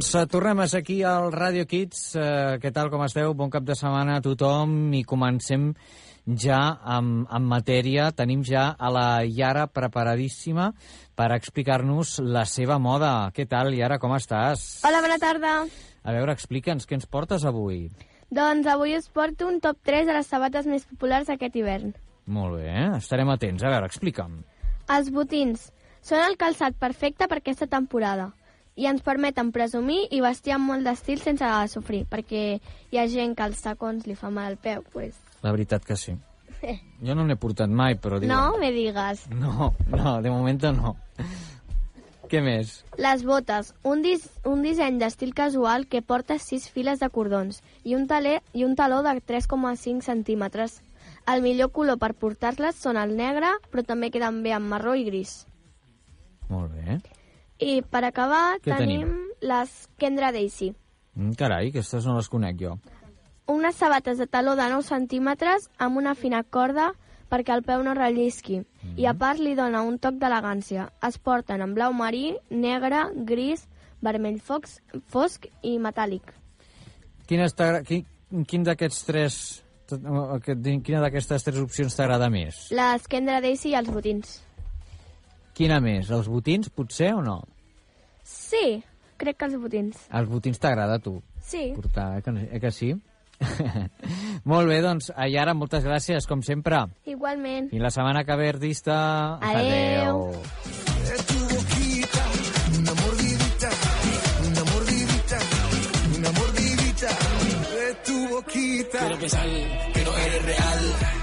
Doncs eh, tornem aquí al Radio Kids. Eh, què tal, com esteu? Bon cap de setmana a tothom i comencem ja amb, amb matèria. Tenim ja a la Yara preparadíssima per explicar-nos la seva moda. Què tal, Yara, com estàs? Hola, bona tarda. A veure, explica'ns, què ens portes avui? Doncs avui us porto un top 3 de les sabates més populars aquest hivern. Molt bé, eh? estarem atents. A veure, explica'm. Els botins són el calçat perfecte per aquesta temporada i ens permeten presumir i vestir amb molt d'estil sense sofrir, perquè hi ha gent que els tacons li fa mal al peu, pues. La veritat que sí. Jo no n'he portat mai, però... Digue... No me digues. No, no, de moment no. Què més? Les botes, un, dis un disseny d'estil casual que porta 6 files de cordons i un, taler i un taló de 3,5 centímetres. El millor color per portar-les són el negre, però també queden bé amb marró i gris. Molt bé. I per acabar Què tenim, tenim? les Kendra Daisy. Mm, carai, aquestes no les conec jo. Unes sabates de taló de 9 centímetres amb una fina corda perquè el peu no rellisqui. Mhm. I a part li dona un toc d'elegància. Es porten en blau marí, negre, gris, vermell fox, fosc i metàl·lic. Està, quin, quin d'aquests tres... Quina d'aquestes tres opcions t'agrada més? Les Kendra Daisy i els botins. Quina més? Els botins, potser, o no? Sí, crec que els botins. Els botins t'agrada, a tu, Sí. portar, eh que, eh que sí? Molt bé, doncs, Ayara, moltes gràcies, com sempre. Igualment. I la setmana que ve, artista... Adeu. Quiero pensar que no eres real,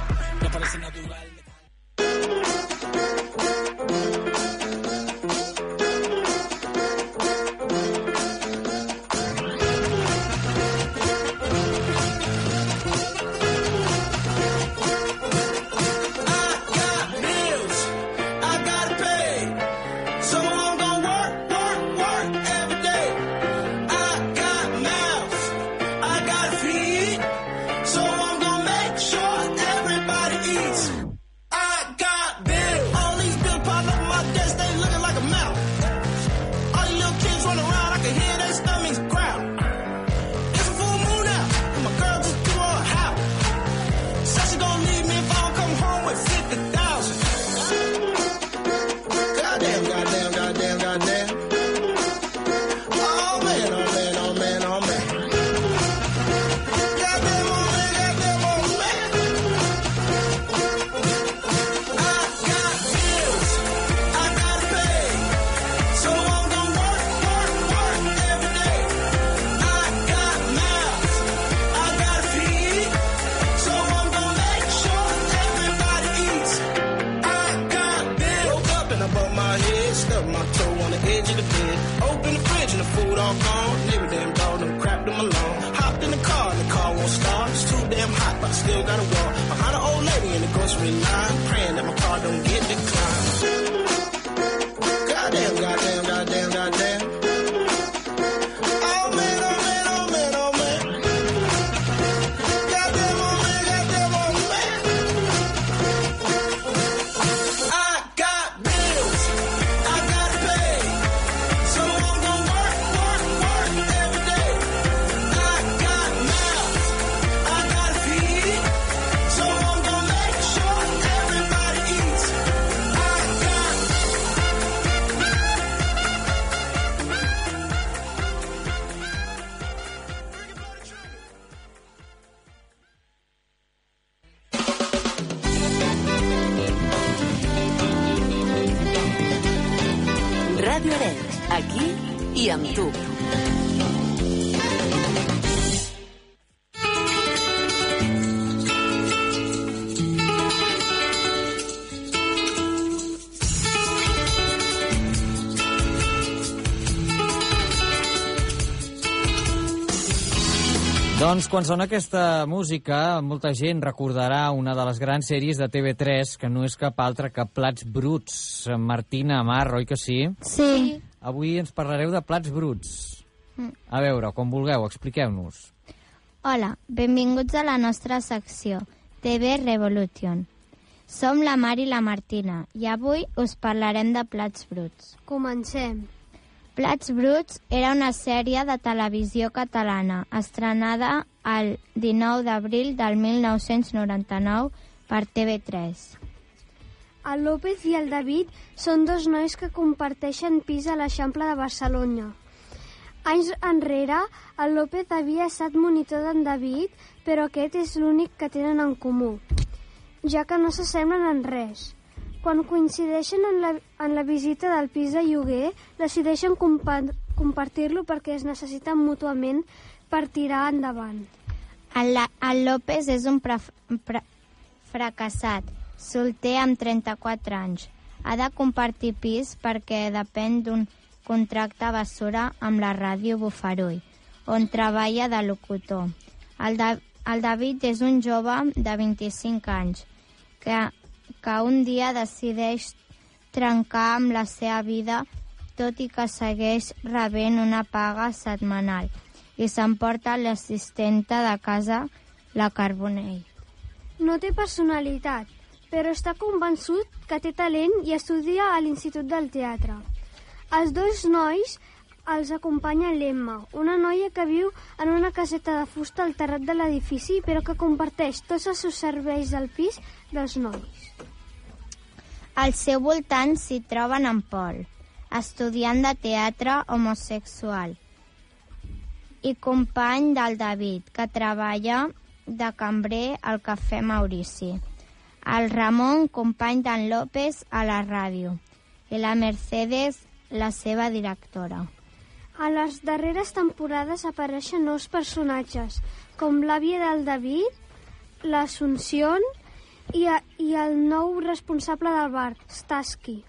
Doncs quan sona aquesta música, molta gent recordarà una de les grans sèries de TV3, que no és cap altra que Plats Bruts. Martina, Mar, oi que sí? Sí. Avui ens parlareu de plats bruts. A veure, com vulgueu, expliqueu-nos. Hola, benvinguts a la nostra secció TV Revolution. Som la Mar i la Martina i avui us parlarem de plats bruts. Comencem. Plats Bruts era una sèrie de televisió catalana estrenada el 19 d'abril del 1999 per TV3. El López i el David són dos nois que comparteixen pis a l'Eixample de Barcelona. Anys enrere, el López havia estat monitor d'en David, però aquest és l'únic que tenen en comú, ja que no s'assemblen en res. Quan coincideixen en la, en la visita del pis de lloguer, decideixen compa compartir-lo perquè es necessiten mútuament per tirar endavant. El, el López és un pra, pra, fracassat, solter amb 34 anys. Ha de compartir pis perquè depèn d'un contracte basura amb la ràdio Bufarull, on treballa de locutor. El, da, el David és un jove de 25 anys que, que un dia decideix trencar amb la seva vida tot i que segueix rebent una paga setmanal i s'emporta l'assistenta de casa, la Carbonell. No té personalitat, però està convençut que té talent i estudia a l'Institut del Teatre. Els dos nois els acompanya l'Emma, una noia que viu en una caseta de fusta al terrat de l'edifici, però que comparteix tots els seus serveis del pis dels nois. Al seu voltant s'hi troben en Pol, estudiant de teatre homosexual, i company del David, que treballa de cambrer al Cafè Maurici. El Ramon, company d'en López a la ràdio, i la Mercedes, la seva directora. A les darreres temporades apareixen nous personatges, com l'àvia del David, l'Assumpción i, a, i el nou responsable del bar, Staski.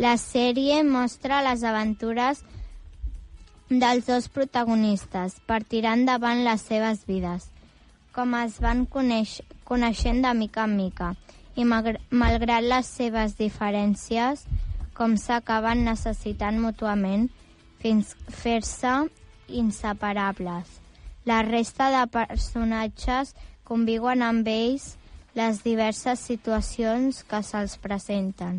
La sèrie mostra les aventures dels dos protagonistes per tirar endavant les seves vides, com es van coneix, coneixent de mica en mica i malgrat les seves diferències, com s'acaben necessitant mútuament fins fer-se inseparables. La resta de personatges conviuen amb ells les diverses situacions que se'ls presenten.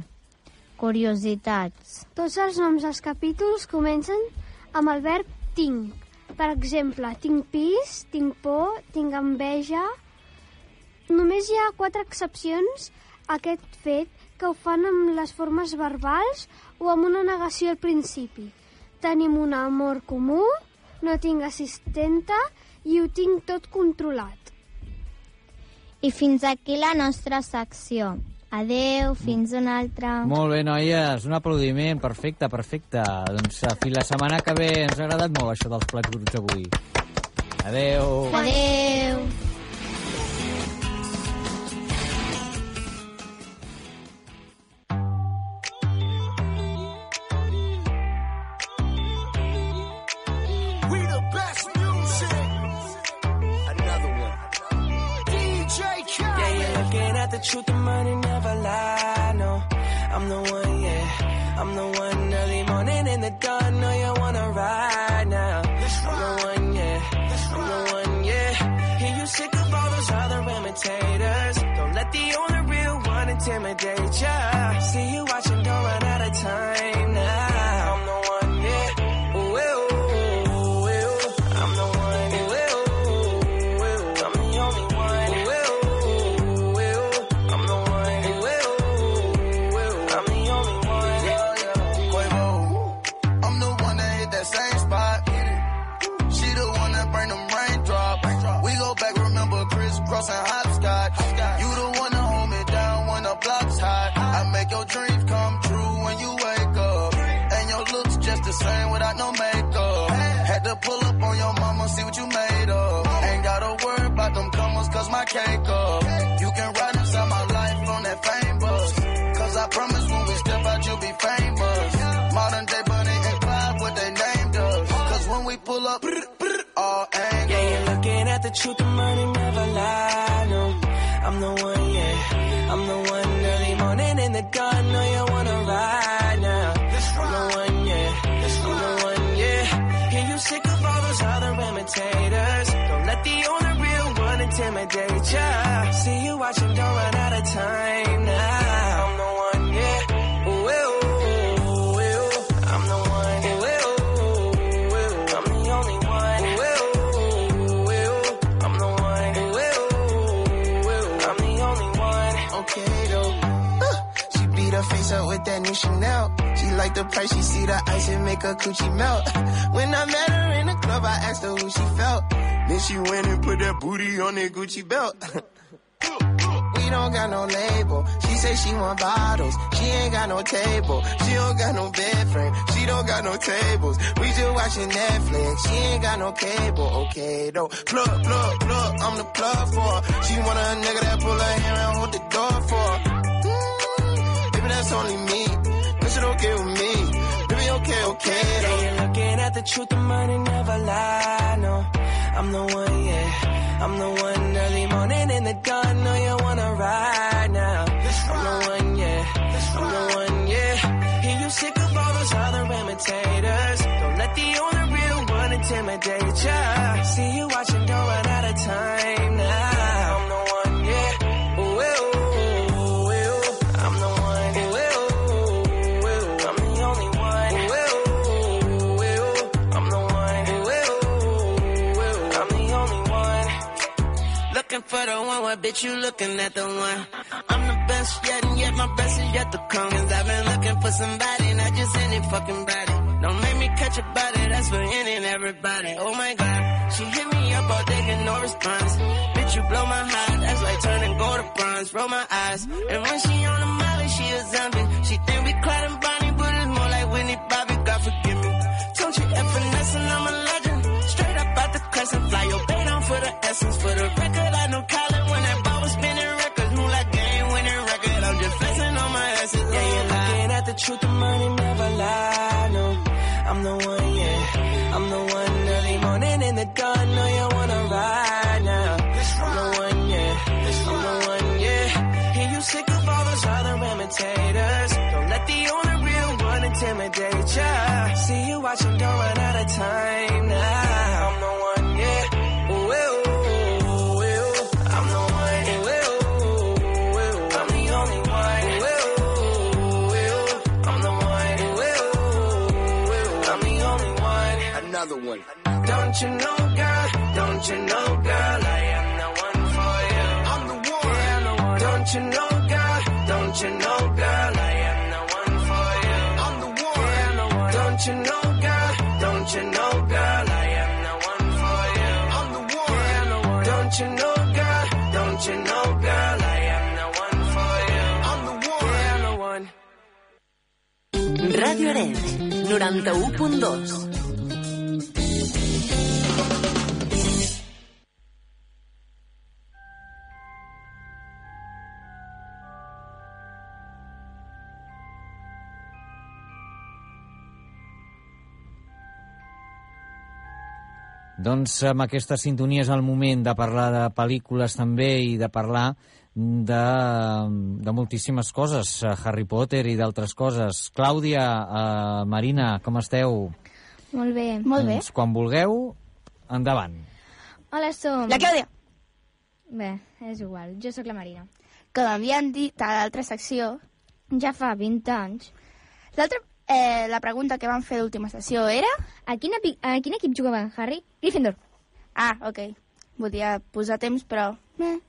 Curiositats. Tots els noms dels capítols comencen amb el verb tinc. Per exemple, tinc pis, tinc por, tinc enveja... Només hi ha quatre excepcions a aquest fet que ho fan amb les formes verbals o amb una negació al principi. Tenim un amor comú, no tinc assistenta i ho tinc tot controlat. I fins aquí la nostra secció. Adeu, fins una altra. Molt bé, noies, un aplaudiment, perfecte, perfecte. Doncs eh, fins la setmana que ve ens ha agradat molt això dels plats bruts avui. Adeu. Adeu. We my cake. You can ride inside my life on that fame bus. Cause I promise when we step out, you'll be famous. Modern day Bunny and Clyde, what they named us. Cause when we pull up, all angles. Yeah, you're looking at the truth, the money price. She see the ice and make her coochie melt. When I met her in the club, I asked her who she felt. Then she went and put that booty on that Gucci belt. We don't got no label. She say she want bottles. She ain't got no table. She don't got no bed frame. She don't got no tables. We just watching Netflix. She ain't got no cable. Okay though. Plug, plug, plug. I'm the plug for her. She want a nigga that pull her hair and hold the door for her. Mm, that's only me. Okay with me. Baby, okay, okay Yeah, you're looking at the truth, the money never lie. No, I'm the one, yeah. I'm the one early morning in the dawn. Know you wanna ride now. I'm the one, yeah. I'm the one, yeah. Hear you sick of all those other imitators. The one, what bitch you looking at the one? I'm the best yet, and yet my best is yet to come. Cause I've been looking for somebody, not just any fucking body. Don't make me catch a body, that's for any and everybody. Oh my god, she hit me up all day, get no response. Bitch, you blow my heart, that's like turning gold to bronze. Roll my eyes, and when she on the molly, she a zombie. She think we Clyde 91.2. Doncs amb sintonia és el moment de parlar de pel·lícules també i de parlar de, de moltíssimes coses, eh, Harry Potter i d'altres coses. Clàudia, eh, Marina, com esteu? Molt bé. Molt bé. Doncs quan vulgueu, endavant. Hola, som... La Clàudia, Bé, és igual. Jo sóc la Marina. com havien dit a l'altra secció, Ja fa 20 anys. l'altra, eh, la pregunta que vam fer d'última sessió era... A quin, epi... a quin equip jugava en Harry? Gryffindor. Ah, ok. Volia posar temps, però... Eh,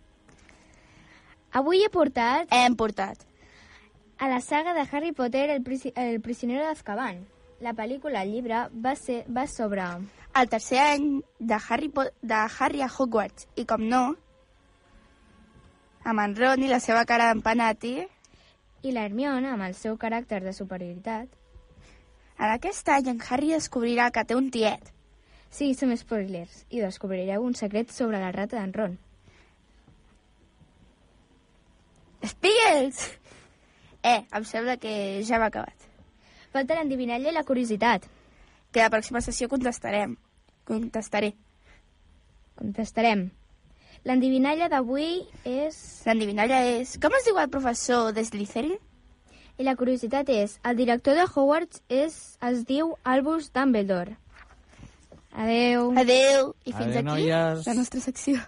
Avui he portat hem portat. a la saga de Harry Potter El, prisi... el prisionero d'Azkaban. La pel·lícula, el llibre, va, ser... va sobre... El tercer any de Harry, po de Harry a Hogwarts. I com no, amb en Ron i la seva cara d'empanati, I la Hermione, amb el seu caràcter de superioritat. en aquest any en Harry descobrirà que té un tiet. Sí, som spoilers. I descobrireu un secret sobre la rata d'en Ron. Spiegels! Eh, em sembla que ja hem acabat. Falta l'endivinalla i la curiositat. Que la pròxima sessió contestarem. Contestaré. Contestarem. L'endivinalla d'avui és... L'endivinalla és... Com es diu el professor de Slytherin? I la curiositat és... El director de Hogwarts és... es diu Albus Dumbledore. Adeu. Adeu. I fins Adeu, aquí noies. la nostra secció.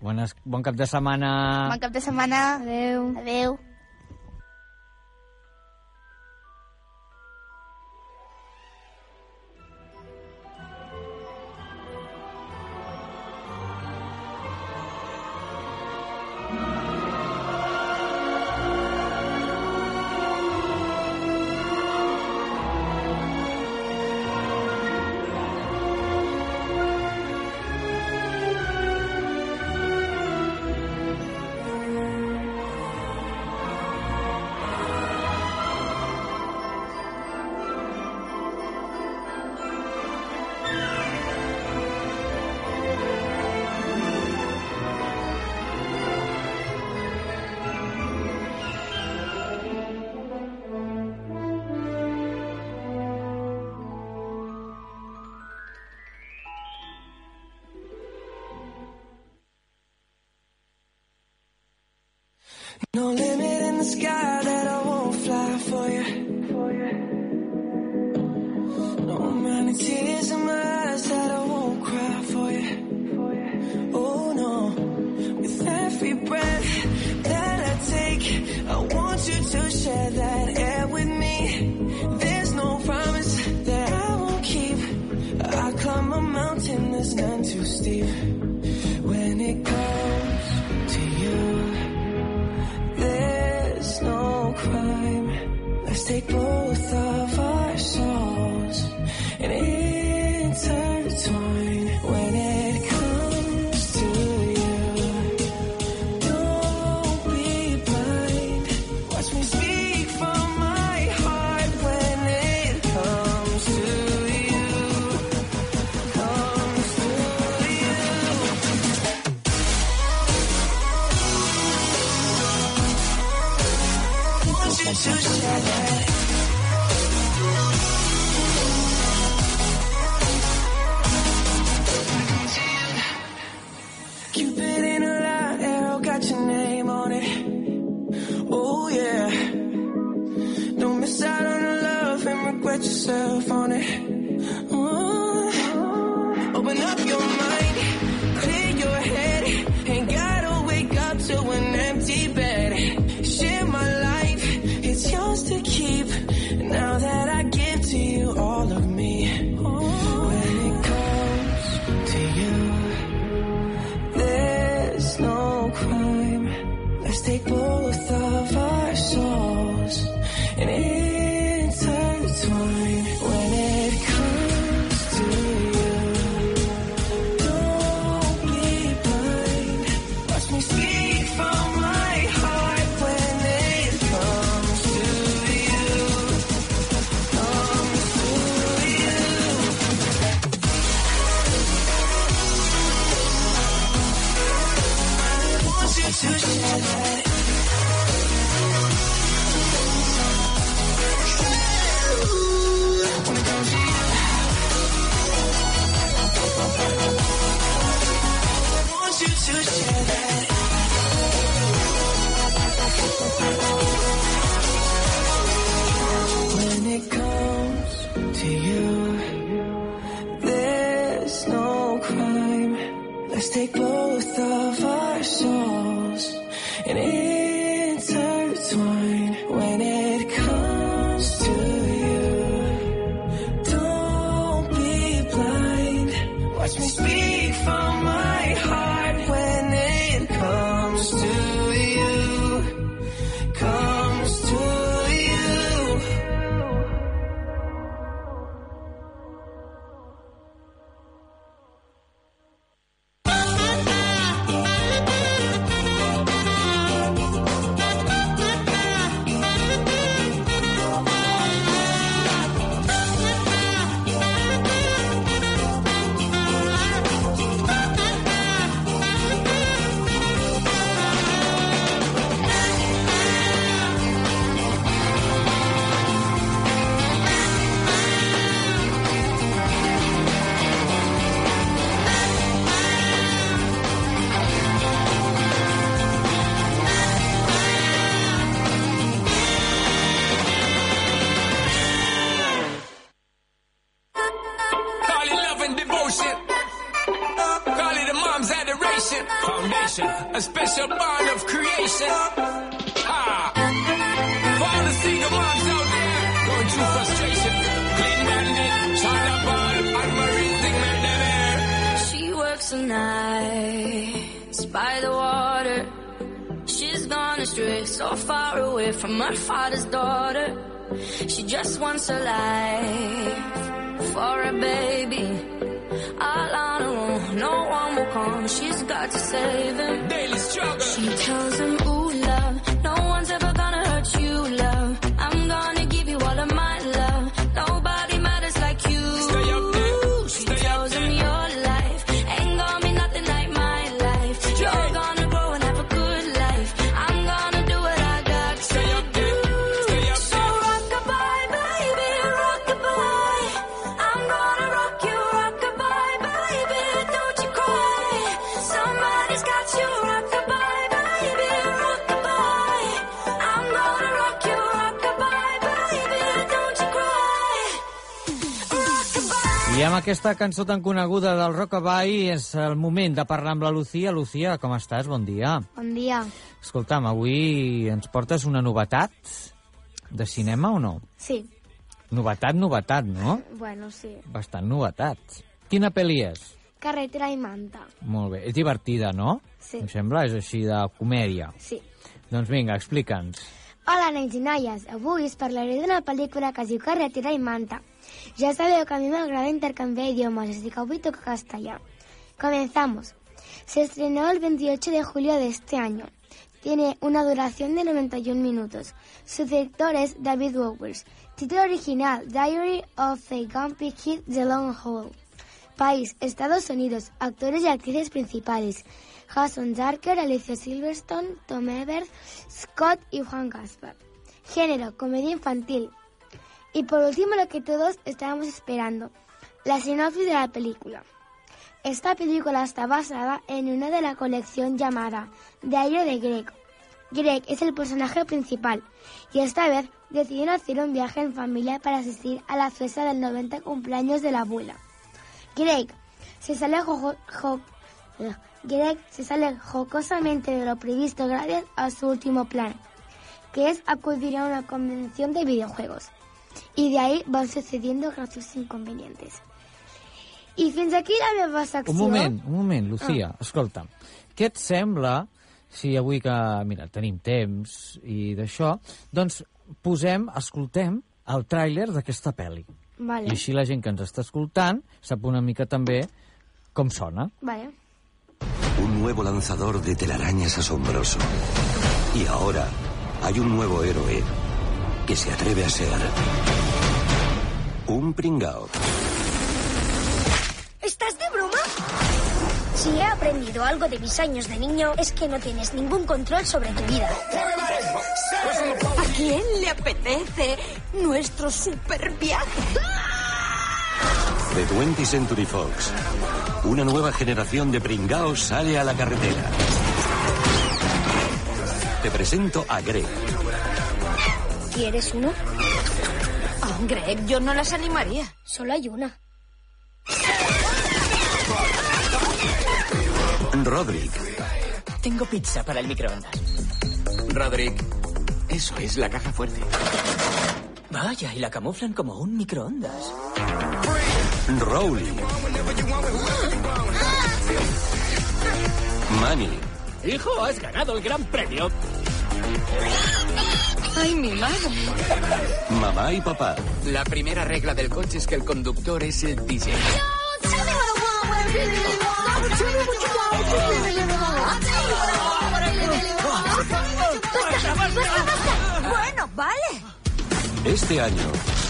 Bones, bon cap de setmana. Bon cap de setmana. Adeu. Adeu. No limit in the sky that I won't fly for you. For you. No many tears in my eyes that I won't cry for you. For you. Oh no, with every breath that I take, I want you to share that air with me. There's no promise that I won't keep. I climb a mountain that's none too steep. father's daughter. She just wants a life for a baby. All on her own, no one will come. She's got to save. I amb aquesta cançó tan coneguda del Rockabye és el moment de parlar amb la Lucía. Lucía, com estàs? Bon dia. Bon dia. Escolta'm, avui ens portes una novetat de cinema o no? Sí. Novetat, novetat, no? Bueno, sí. Bastant novetat. Quina pel·li és? Carretera i manta. Molt bé. És divertida, no? Sí. Em sembla, és així de comèdia. Sí. Doncs vinga, explica'ns. Hola, nens i noies. Avui us parlaré d'una pel·lícula que es diu Carretera i manta. Ya sabeu que a mí me agrada intercambiar idiomas, así que hoy. Comenzamos. Se estrenó el 28 de julio de este año. Tiene una duración de 91 minutos. Su director es David Bowers. Título original, Diary of a Grumpy Kid, The Long Haul. País, Estados Unidos. Actores y actrices principales. Jason Darker, Alicia Silverstone, Tom Everett, Scott y Juan Gaspar. Género, comedia infantil. Y por último, lo que todos estábamos esperando, la sinopsis de la película. Esta película está basada en una de la colección llamada Diario de Greg. Greg es el personaje principal y esta vez decidieron hacer un viaje en familia para asistir a la fiesta del 90 cumpleaños de la abuela. Greg se sale, jocosamente de lo previsto gracias a su último plan, que es acudir a una convención de videojuegos. I de ahí van sucediendo graciosos inconvenientes. I fins aquí la meva secció. Un moment, un moment, Lucía, Ah. escolta'm. Què et sembla si avui que, mira, tenim temps i d'això, doncs posem, escoltem el tràiler d'aquesta pel·li. Vale. I així la gent que ens està escoltant sap una mica també com sona. Vale. Un nuevo lanzador de telarañas asombroso. Y ahora hay un nuevo héroe que se atreve a ser un pringao. ¿Estás de broma? Si he aprendido algo de mis años de niño, es que no tienes ningún control sobre tu vida. ¿A quién le apetece nuestro super viaje? De 20th Century Fox. Una nueva generación de pringaos sale a la carretera. Te presento a Greg. ¿Quieres uno? Oh, Greg, yo no las animaría. Solo hay una. Roderick. Tengo pizza para el microondas. Roderick, eso es la caja fuerte. Vaya, y la camuflan como un microondas. Rowley. Manny. Hijo, has ganado el gran premio. Ay, mi madre. Mamá y papá. La primera regla del coche es que el conductor es el DJ. Bueno, vale. Este año,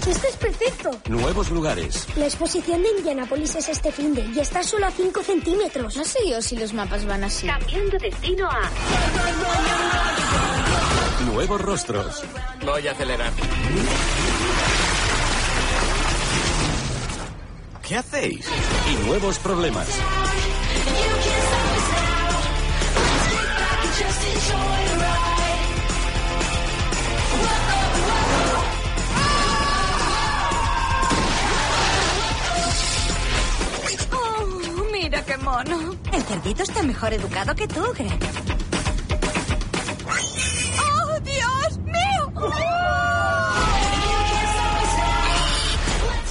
Esto es perfecto. nuevos lugares, La exposición de Indianapolis es este fin de y está solo a 5 centímetros. No sé yo si los mapas van así. Cambiando destino a... nuevos rostros, Voy a acelerar. ¿Qué hacéis? Y nuevos problemas. Oh, mira qué mono. El cerdito está mejor educado que tú, Greg.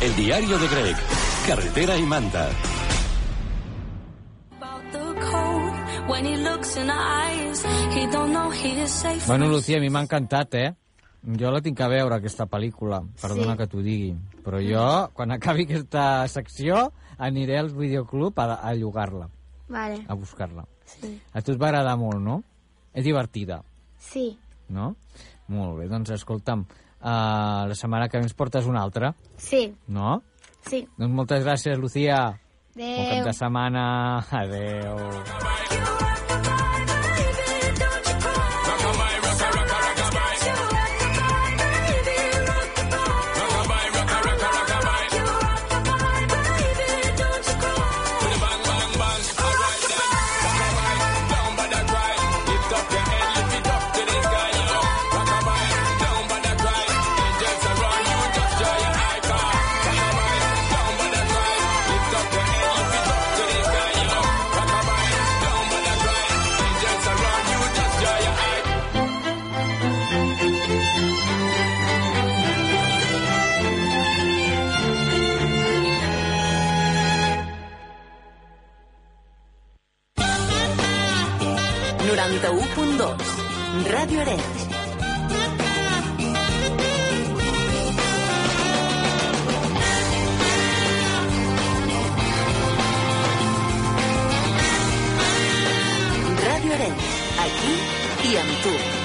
El diario de Greg. Carretera y manta. Bueno, Lucía, a mi m'ha encantat, eh? Jo la tinc a veure, aquesta pel·lícula. Perdona Sí. que t'ho digui. Però jo, quan acabi aquesta secció, aniré al videoclub a, a llogar-la, Vale. a buscar-la. Sí. A tu et va agradar molt, no? És divertida, Sí. no? Molt bé, doncs escolta'm, uh, la setmana que ens portes una altra, Sí. no? Sí. Doncs moltes gràcies, Lucía. Bon cap Adéu. de setmana. Adéu. 91.2. Ràdio Arenys. Ràdio Arenys, aquí i amb tu.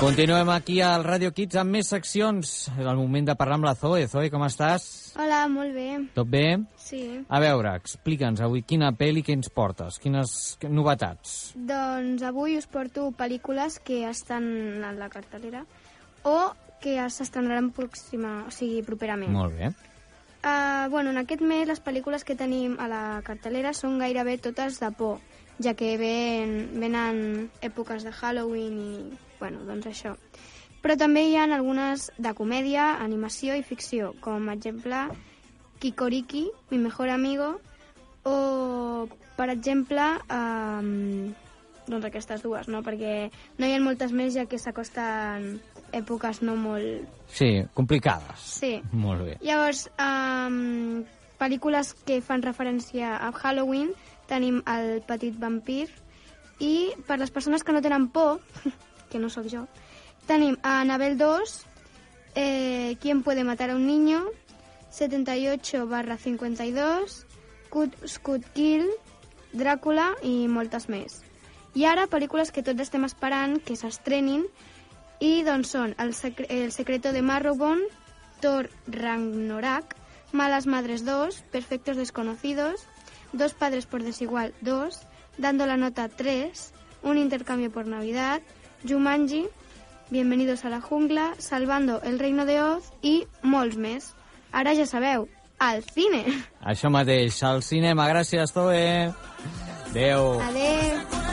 Continuem aquí al Radio Kids amb més seccions. És el moment de parlar amb la Zoe. Zoe, com estàs? Hola, molt bé. Tot bé? Sí. A veure, explica'ns avui quina pel·li que ens portes, quines novetats. Doncs avui us porto pel·lícules que estan a la cartelera o que s'estrenaran pròxima, o sigui, properament. Molt bé. Uh, bueno, en aquest mes les pel·lícules que tenim a la cartelera són gairebé totes de por, ja que ven, venen èpoques de Halloween i, bueno, doncs això. Però també hi ha algunes de comèdia, animació i ficció, com exemple Kikoriki, mi mejor amigo, o, per exemple, um, doncs aquestes dues, no? Perquè no hi ha moltes més ja que s'acosten èpoques no molt Sí, complicades. Sí. Molt bé. Llavors, um, pel·lícules que fan referència a Halloween, tenim El petit vampir, i per les persones que no tenen por, que no sóc jo, tenim a Anabel 2, eh, ¿Quién puede matar a un niño? 78 barra 52, Cut, Scut Kill, Dràcula i moltes més. I ara, pel·lícules que tots estem esperant que s'estrenin, i doncs són El, secre el secreto de Marrowbone, Thor Ragnarok, Malas Madres 2, Perfectos Desconocidos, Dos Padres por Desigual 2, Dando la Nota 3, Un Intercambio por Navidad, Jumanji, Bienvenidos a la Jungla, Salvando el Reino de Oz i molts més. Ara ja sabeu, al cine! Això mateix, al cinema. Gràcies, Zoe. Adéu. Adéu!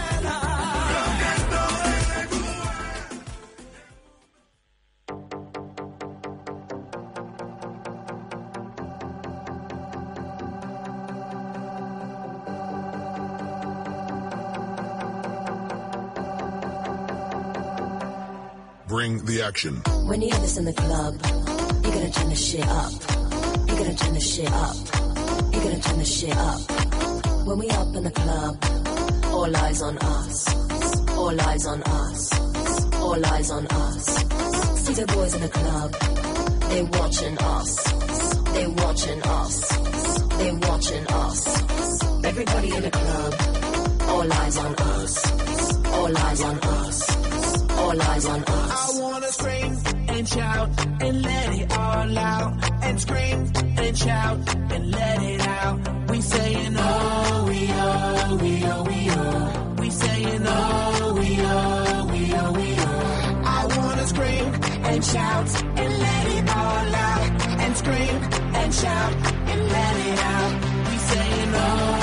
When you hear this in the club, you gotta turn the shit up. You gotta turn the shit up. You gotta turn the shit up. When we up in the club, all eyes on us. All eyes on us. All eyes on us. See the boys in the club, they're watching us. They're watching us. They're watching us. Everybody in the club, all eyes on us. All eyes on us. All eyes on us. I wanna scream and shout and let it all out. And scream and shout and let it out. We saying oh, we oh, we oh, we oh. We saying oh, we oh, we oh, we oh. I wanna scream and shout and let it all out. And scream and shout and let it out. We saying oh, oh,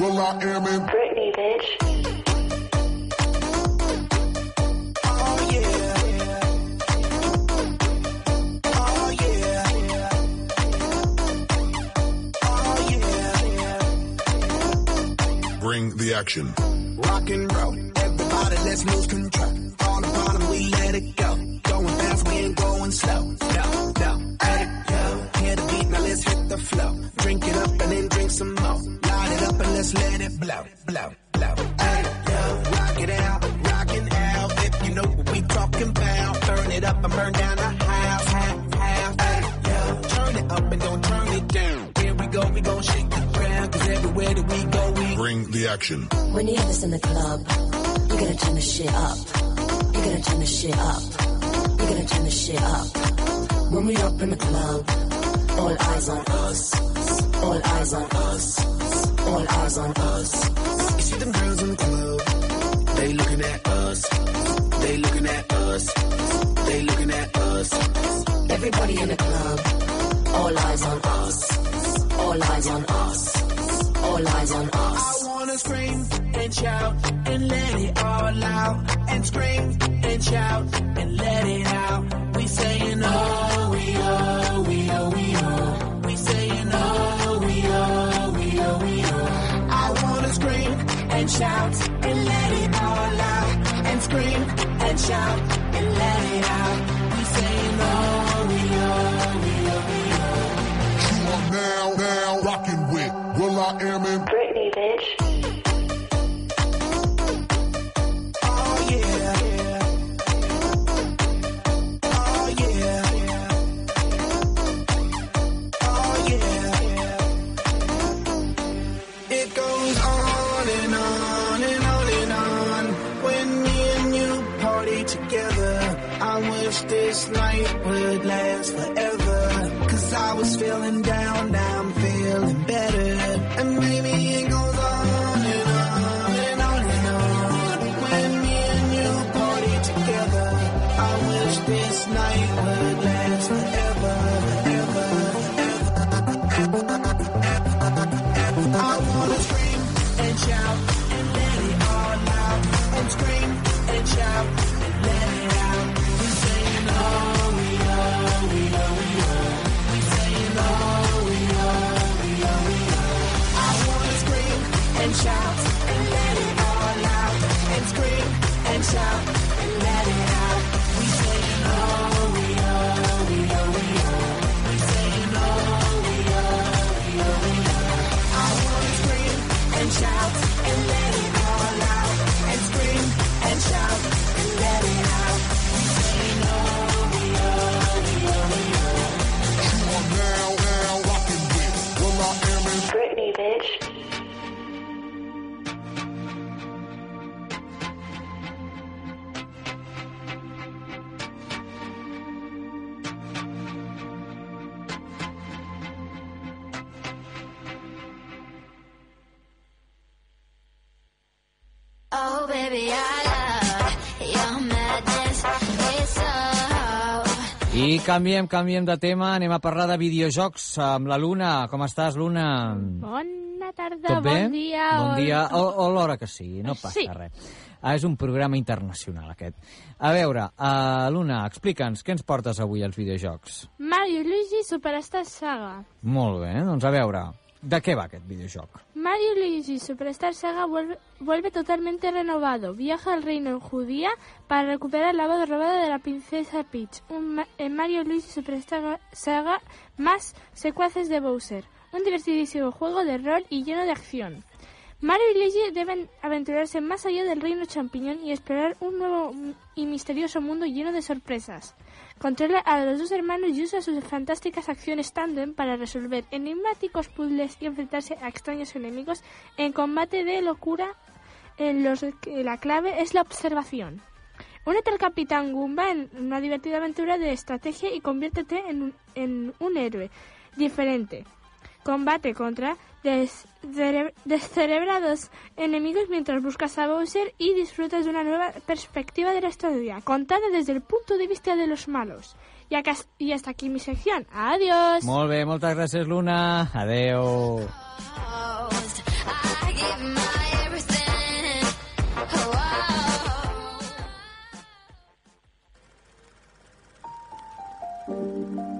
rocking with Will I Am in Britney, bitch. Oh yeah. Oh yeah. Oh yeah. Bring the action. Rock and roll. Everybody, let's lose control. On the bottom, we let it go. Going fast, we ain't going slow. No, no. Hey, yo. Hear the beat, now let's hit the flow. Drink it up and then drink some more. Light it up and let's let it blow, blow, blow. Hey, yo. Rock it out, rockin' out. If you know what we talking about, burn it up and burn down the house, half, half. Hey, yo. Turn it up and don't turn it down. Here we go, we gon' shake the ground. Cause everywhere that we go, we Bring the action. When you have this in the club, you gotta turn the shit up. You gotta turn the shit up. You gotta turn the shit up. When we up in the club, all eyes on us. All eyes on us. All eyes on us. You see them girls in the club, they looking at us. They looking at us. They looking at us. Everybody in the club, all eyes on us. All eyes on us. All eyes on us. I wanna scream and shout and let it all out. And scream and shout and let it out. We saying oh, we oh, we oh, shout and let it all out. And scream and shout and let it out. We saying oh, we oh, we oh, we oh. You are now, now rocking with Will I Am in Britney, bitch. Night would last forever. Canviem, canviem de tema, anem a parlar de videojocs amb la Luna. Com estàs, Luna? Bona tarda, Tot bé? bon dia. Bon dia, o, o l'hora que sigui, no passa Sí. res. Ah, és un programa internacional, aquest. A veure, uh, Luna, explica'ns, què ens portes avui als videojocs? Mario Luigi Superstar Saga. Molt bé, doncs a veure, de què va aquest videojoc? Mario Luigi Superstar Saga vuelve, totalmente renovado. Viaja al reino judía para recuperar la voz robada de la princesa Peach. Un en Mario y Luigi Superstar Saga más secuaces de Bowser. Un divertidísimo juego de rol y lleno de acción. Mario y Luigi deben aventurarse más allá del reino champiñón y explorar un nuevo y misterioso mundo lleno de sorpresas. Controla a los dos hermanos y usa sus fantásticas acciones tandem para resolver enigmáticos puzzles y enfrentarse a extraños enemigos en combate de locura en los que la clave es la observación. Únete al Capitán Goomba en una divertida aventura de estrategia y conviértete en un, en un héroe diferente. Combate contra des- cere- descerebrados enemigos mientras buscas a Bowser y disfrutas de una nueva perspectiva de la historia, contada desde el punto de vista de los malos. Y, acá, y hasta aquí mi sección. Adiós. Molt bé, moltes gràcies, Luna. Adeu. Give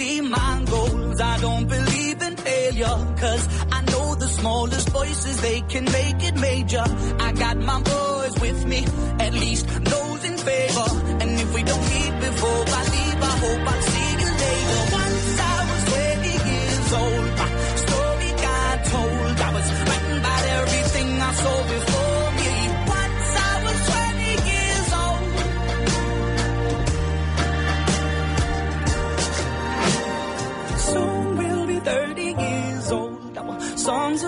See my goals. I don't believe in failure. Cause I know the smallest voices, they can make it major. I got my boys with me, at least those in favor. And if we don't meet before I leave, I hope I'll see you later. Once I was 20 years old, my story got told. I was writing about everything I saw before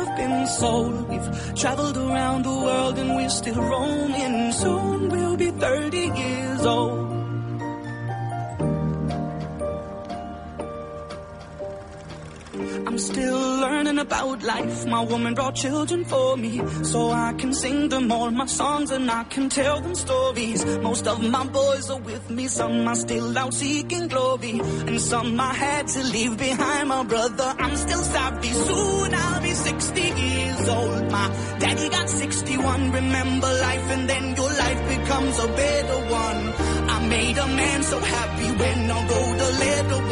have been sold. We've traveled around the world and we're still roaming. Soon we'll be 30 years old. I'm still learning about life. My woman brought children for me, so I can sing them all my songs and I can tell them stories. Most of my boys are with me, some are still out seeking glory, and some I had to leave behind. My brother, I'm still savvy. Soon I'll be 60 years old. My daddy got 61. Remember life, and then your life becomes a better one. I made a man so happy when I wrote a letter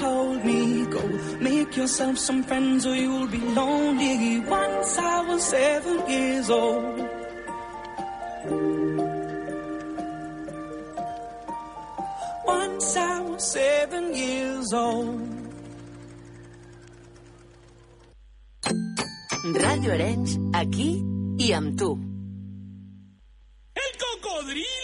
told me, go make yourself some friends or you'll be lonely. Once I was seven years old. Once I was seven years old. Ràdio Arenys, aquí i amb tu. ¡El cocodrilo!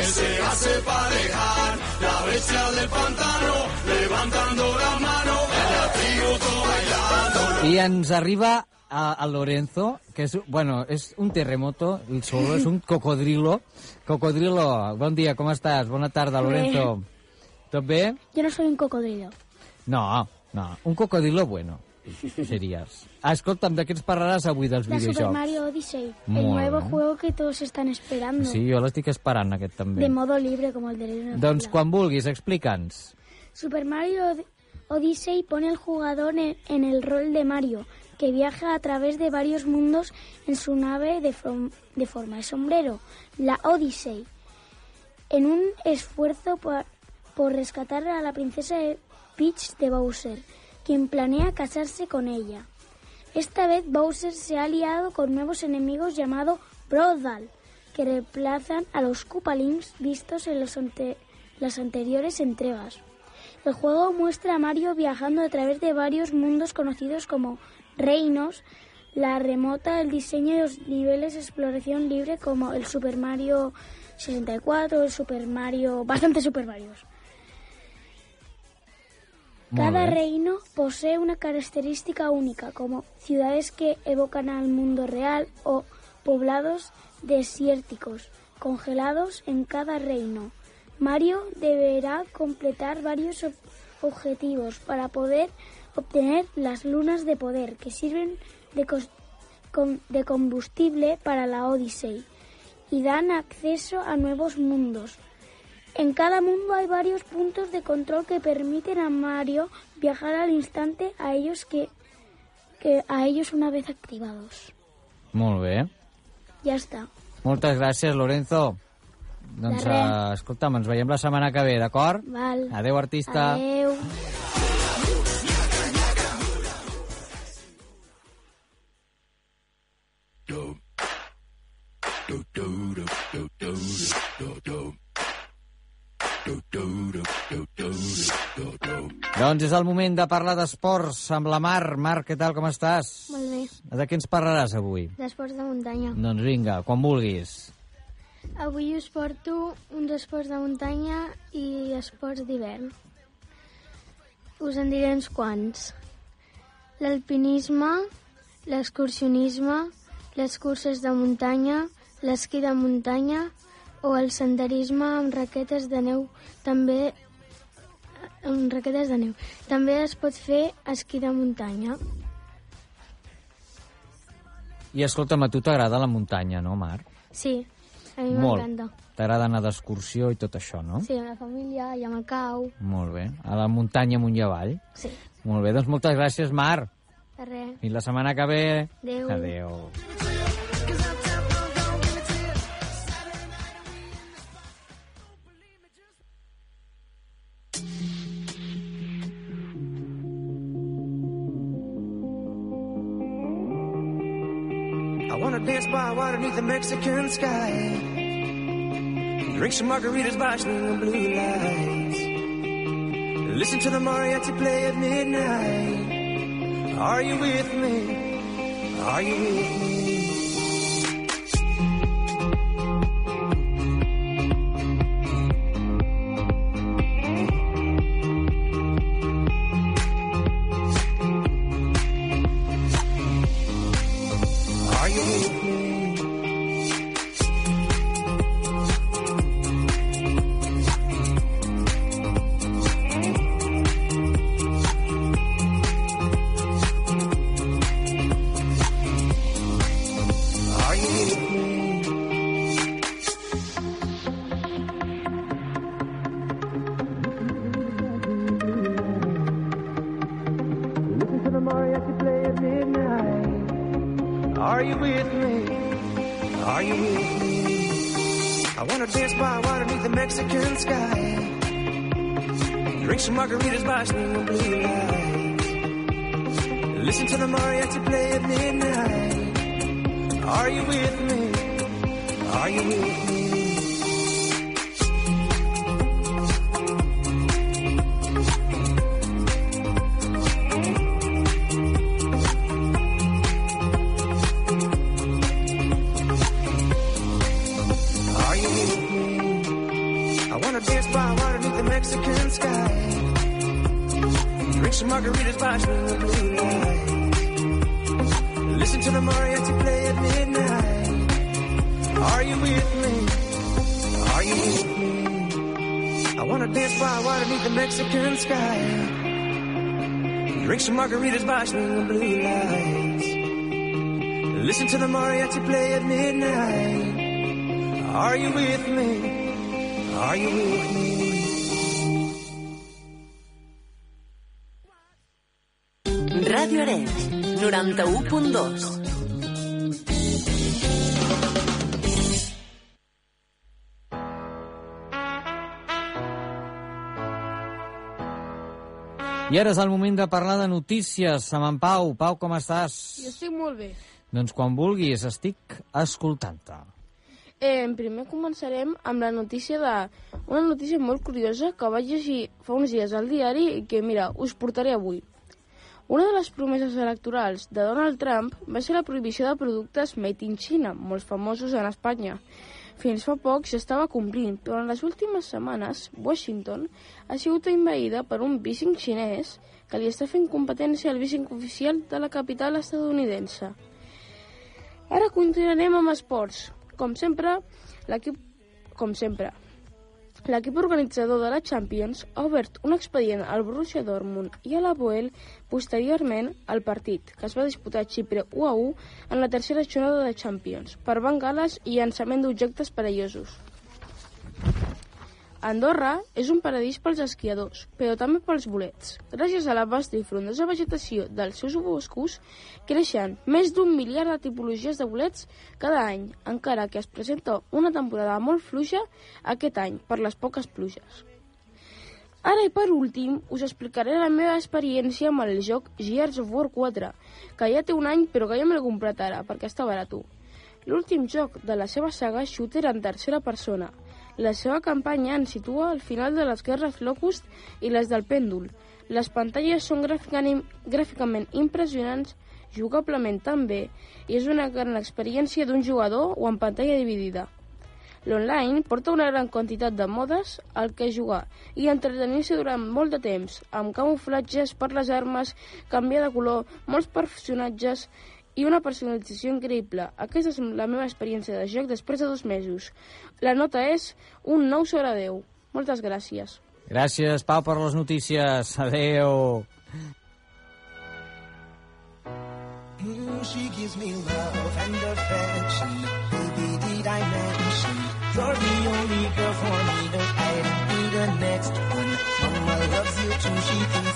Que se hace para dejar la bestia del pantano levantando la mano, el atributo bailando. I ens arriba a, a Lorenzo, que és, bueno, és un terremoto, el solo és un cocodrilo. Cocodrilo, bon dia, com estàs? Bona tarda, Lorenzo. Tot bé? Yo no soy un cocodrilo. No, no, un cocodrilo bueno series. Escolta'm, de què ens parlaràs avui dels Super videojocs? Mario Odyssey, el Molt nuevo bé. juego que todos están esperando. Sí, jo l'estic esperant, aquest també. De modo libre, como el de of Doncs quan vulguis, explica'ns. Super Mario Od- Odyssey pone al jugador en, el rol de Mario, que viaja a través de varios mundos en su nave de, de forma de sombrero, la Odyssey, en un esfuerzo por, por rescatar a la princesa Peach de Bowser, quien planea casarse con ella. Esta vez Bowser se ha aliado con nuevos enemigos llamados Brodal, que reemplazan a los Koopalings vistos en las anteriores entregas. El juego muestra a Mario viajando a través de varios mundos conocidos como reinos, la remota, el diseño de los niveles de exploración libre como el Super Mario 64, el Super Mario, bastante Super Marios. Cada reino posee una característica única, como ciudades que evocan al mundo real o poblados desérticos congelados en cada reino. Mario deberá completar varios ob- objetivos para poder obtener las lunas de poder que sirven de, con- de combustible para la Odyssey y dan acceso a nuevos mundos. En cada mundo hay varios puntos de control que permiten a Mario viajar al instante a ellos que, que a ellos una vez activados. Molt bé. Ya está. Moltes gràcies, Lorenzo. Doncs, uh, escolta'm, ens veiem la setmana que ve, d'acord? Val. Adeu, artista. Adeu. Doncs és el moment de parlar d'esports amb la Mar. Mar, què tal, com estàs? Molt bé. De què ens parlaràs avui? D'esports de muntanya. Doncs vinga, quan vulguis. Avui us porto uns esports de muntanya i esports d'hivern. Us en diré uns quants. L'alpinisme, l'excursionisme, les curses de muntanya, l'esquí de muntanya o el senderisme amb raquetes de neu també amb raquetes de neu. També es pot fer esquí de muntanya. I escolta'm, a tu t'agrada la muntanya, no, Marc? Sí, a mi m'encanta. T'agrada anar d'excursió i tot això, no? Sí, amb la família i amb el cau. Molt bé. A la muntanya amunt i avall. Sí. Molt bé, doncs moltes gràcies, Marc. De res. Fins la setmana que ve. Adéu. Adéu. The Mexican sky. Drink some margaritas by swinging blue lights. Listen to the mariachi play at midnight. Are you with me? Are you with me? With me? Are you with me? I wanna dance by water beneath the Mexican sky. Drink some margaritas by swinging blue lights. Listen to the mariachi play at midnight. Are you with me? Are you with me? Mexican sky. Drink some margaritas by the blue lights. Listen to the mariachi play at midnight. Are you with me? Are you with me? I ara és el moment de parlar de notícies amb en Pau. Pau, com estàs? Jo estic molt bé. Doncs quan vulguis, estic escoltant-te. Eh, primer començarem amb la notícia de... Una notícia molt curiosa que vaig llegir fa uns dies al diari i que, mira, us portaré avui. Una de les promeses electorals de Donald Trump va ser la prohibició de productes made in China, molt famosos en Espanya. Fins fa poc s'estava complint, però en les últimes setmanes Washington ha sigut envaïda per un bísing xinès que li està fent competència al bísing oficial de la capital estadounidense. Ara continuarem amb esports. Com sempre, l'equip com sempre, l'equip organitzador de la Champions ha obert un expedient al Borussia Dortmund i a la Boel posteriorment al partit, que es va disputar a Xipre 1 a 1 en la tercera jornada de Champions, per bengales i llançament d'objectes perillosos. Andorra és un paradís pels esquiadors, però també pels bolets. Gràcies a la vasta i frondosa vegetació dels seus boscos, creixen més d'un miliard de tipologies de bolets cada any, encara que es presenta una temporada molt fluixa aquest any per les poques pluges. Ara i per últim, us explicaré la meva experiència amb el joc Gears of War 4, que ja té un any però que ja me l'he comprat ara, perquè està barat. L'últim joc de la seva saga shooter en tercera persona. La seva campanya ens situa al final de les guerres Locust i les del Pèndol. Les pantalles són gràficament, impressionants jugablement també i és una gran experiència d'un jugador o en pantalla dividida. L'online porta una gran quantitat de modes al que jugar i entretenir-se durant molt de temps, amb camuflatges per les armes, canviar de color, molts personatges i una personalització increïble. Aquesta és la meva experiència de joc després de dos mesos. La nota és un 9 sobre 10. Moltes gràcies. Gràcies, Pau, per les notícies. Adeu. Mm, she gives me love and affection. You're the only girl for me? Don't I don't be the next one. Mama loves you too. She thinks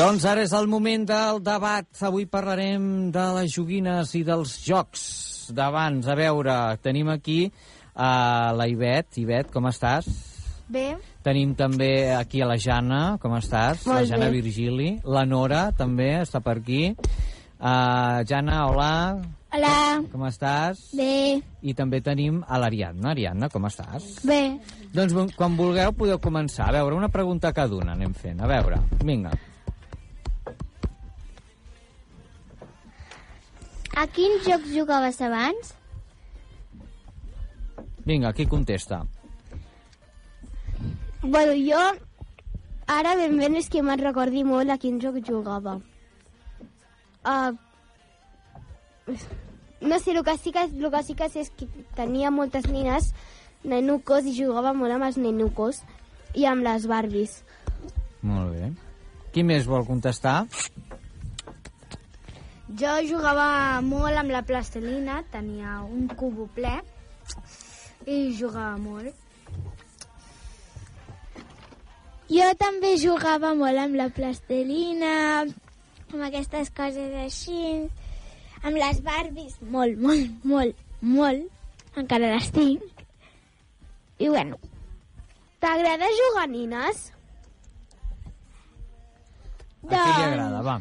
Doncs ara és el moment del debat. Avui parlarem de les joguines i dels jocs d'abans. A veure, tenim aquí uh, la Ivet. Ivet, com estàs? Bé. Tenim també aquí a la Jana, com estàs? Molt la Jana bé. Virgili. La Nora també està per aquí. Uh, Jana, hola. Hola. Com estàs? Bé. I també tenim a l'Ariadna. Ariadna, com estàs? Bé. Doncs quan vulgueu podeu començar. A veure, una pregunta cada una anem fent. A veure, vinga. A quins jocs jugaves abans? Vinga, qui contesta? Bueno, jo ara ben bé és que me'n recordi molt a quin joc jugava. Uh, no sé, el que, sí que, el que sí que sé és que tenia moltes nines, nenucos, i jugava molt amb els nenucos i amb les Barbies. Molt bé. Qui més vol contestar? Jo jugava molt amb la plastelina, tenia un cubo ple i jugava molt. Jo també jugava molt amb la plastelina, amb aquestes coses així, amb les Barbies, molt, molt, molt, molt. Encara les tinc. I bueno. T'agrada jugar nines? A qui li agrada, va?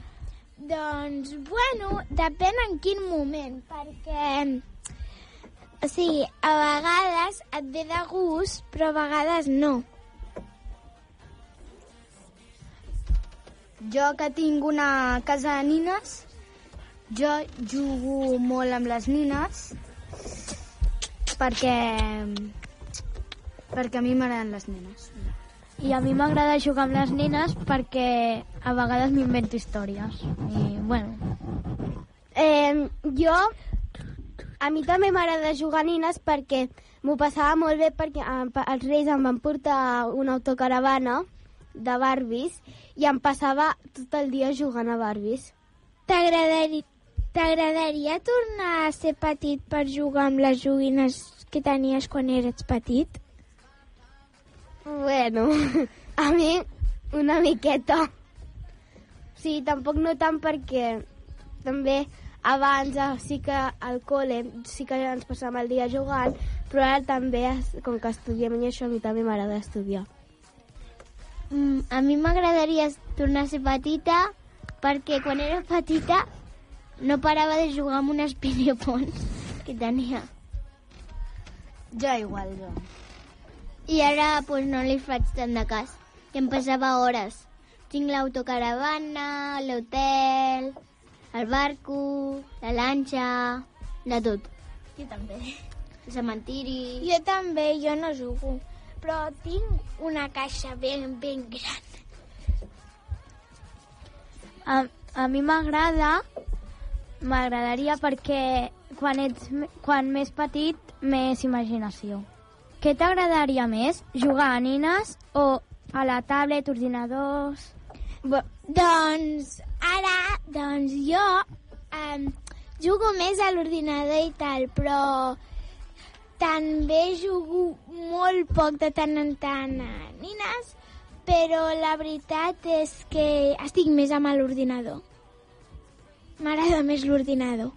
Doncs, bueno, depèn en quin moment, perquè... O sigui, a vegades et ve de gust, però a vegades no. Jo que tinc una casa de nines, jo jugo molt amb les nines perquè perquè a mi m'agraden les nenes. I a mi m'agrada jugar amb les nenes perquè a vegades m'invento històries. I, bueno, Eh, jo, a mi també m'agrada jugar a nines perquè m'ho passava molt bé perquè els Reis em van portar una autocaravana de Barbies i em passava tot el dia jugant a Barbies. T'agradaria tornar a ser petit per jugar amb les joguines que tenies quan eres petit? Bueno, a mi una miqueta. Sí, tampoc no tant perquè també abans eh, sí que al col·le sí que ens passàvem el dia jugant, però ara també, com que estudiem i això, a mi també m'agrada estudiar. Mm, a mi m'agradaria tornar a ser petita perquè quan era petita no parava de jugar amb unes pinipons que tenia. Jo igual, jo. I ara pues, no li faig tant de cas. I em passava hores. Tinc l'autocaravana, l'hotel, el barco, la lanxa, de tot. Jo també. El cementiri... Jo també, jo no jugo, però tinc una caixa ben, ben gran. A, a mi m'agrada, m'agradaria perquè quan ets me- quan més petit, més imaginació. Què t'agradaria més? Jugar a nines o a la tablet, ordinadors... Bo, doncs ara, doncs jo um, jugo més a l'ordinador i tal, però també jugo molt poc de tant en tant a nines, però la veritat és que estic més amb l'ordinador. M'agrada més l'ordinador.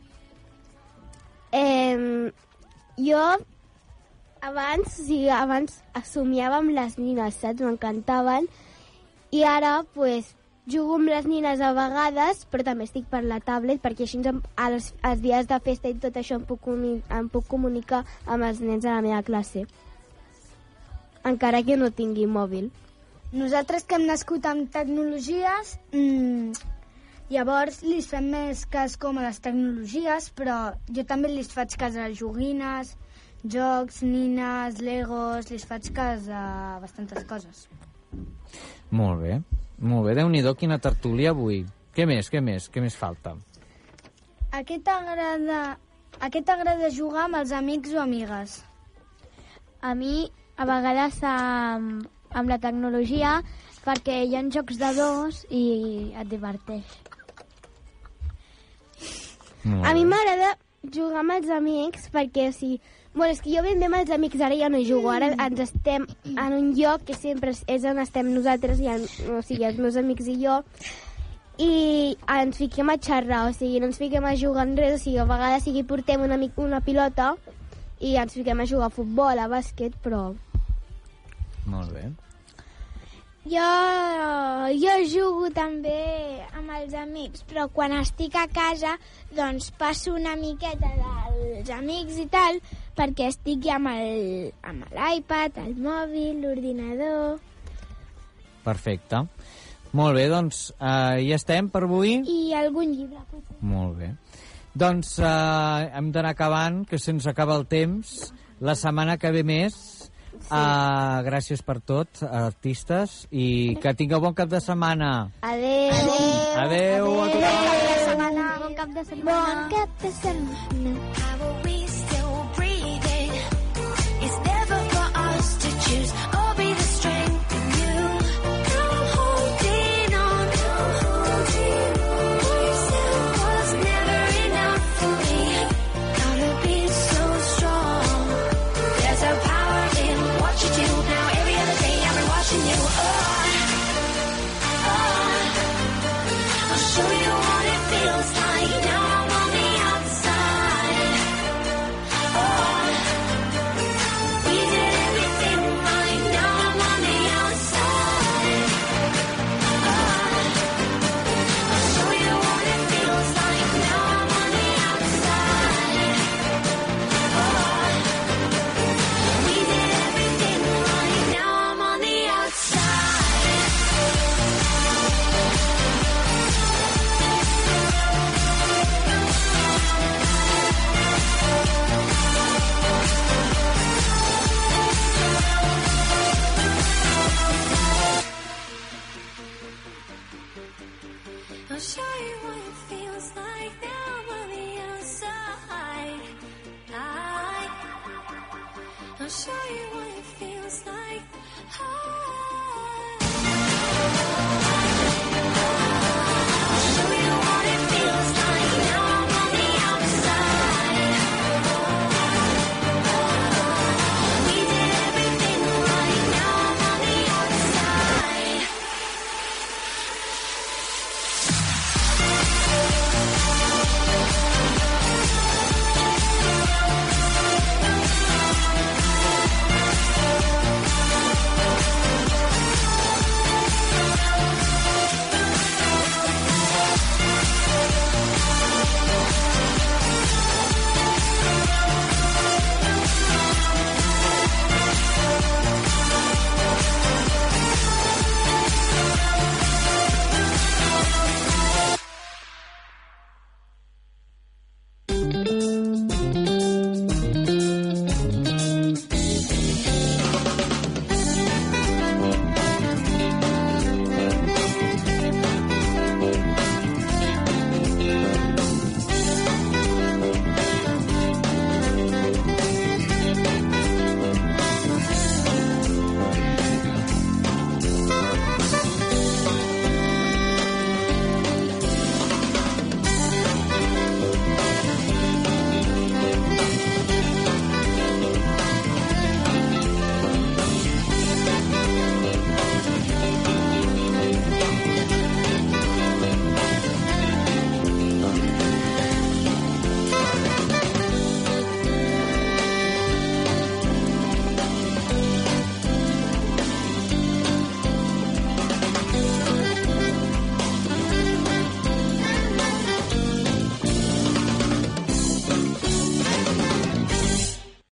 Eh, jo abans, sigui, abans somiava amb les nines, saps? M'encantaven. I ara, pues, jugo amb les nines a vegades, però també estic per la tablet, perquè així em- als, dies de festa i tot això em puc, em puc comunicar amb els nens de la meva classe. Encara que no tingui mòbil. Nosaltres que hem nascut amb tecnologies, mmm, llavors li fem més cas com a les tecnologies, però jo també li faig cas a joguines, jocs, nines, legos, li faig cas a bastantes coses. Molt bé, molt bé. Déu-n'hi-do, quina tertúlia avui. Què més, què més, què més falta? A què t'agrada a què t'agrada jugar amb els amics o amigues? A mi, a vegades, amb, amb la tecnologia, perquè hi ha jocs de dos i et diverteix. Molt A mi m'agrada jugar amb els amics perquè, o sigui, bueno, és que jo ben bé amb els amics ara ja no hi jugo, ara ens estem en un lloc que sempre és- on estem nosaltres, i en, o sigui, els meus amics i jo, i ens fiquem a xerrar, o sigui, no ens fiquem a jugar en res, o sigui, a vegades sigui portem una, una pilota i ens fiquem a jugar a futbol, a bàsquet, però... Molt bé. Jo, jo jugo també amb els amics, però quan estic a casa doncs passo una miqueta dels amics i tal perquè estic ja amb el- amb l'iPad, el mòbil, l'ordinador... Perfecte. Molt bé, doncs eh, ja estem per avui? I algun llibre, potser. Molt bé. Doncs eh, hem d'anar acabant, que se'ns acaba el temps. La setmana que ve més. Sí. Uh, gràcies per tot, artistes, i que tingueu bon cap de setmana. Adéu. Adéu a tothom. Bon cap de setmana. Bon cap de setmana. How are we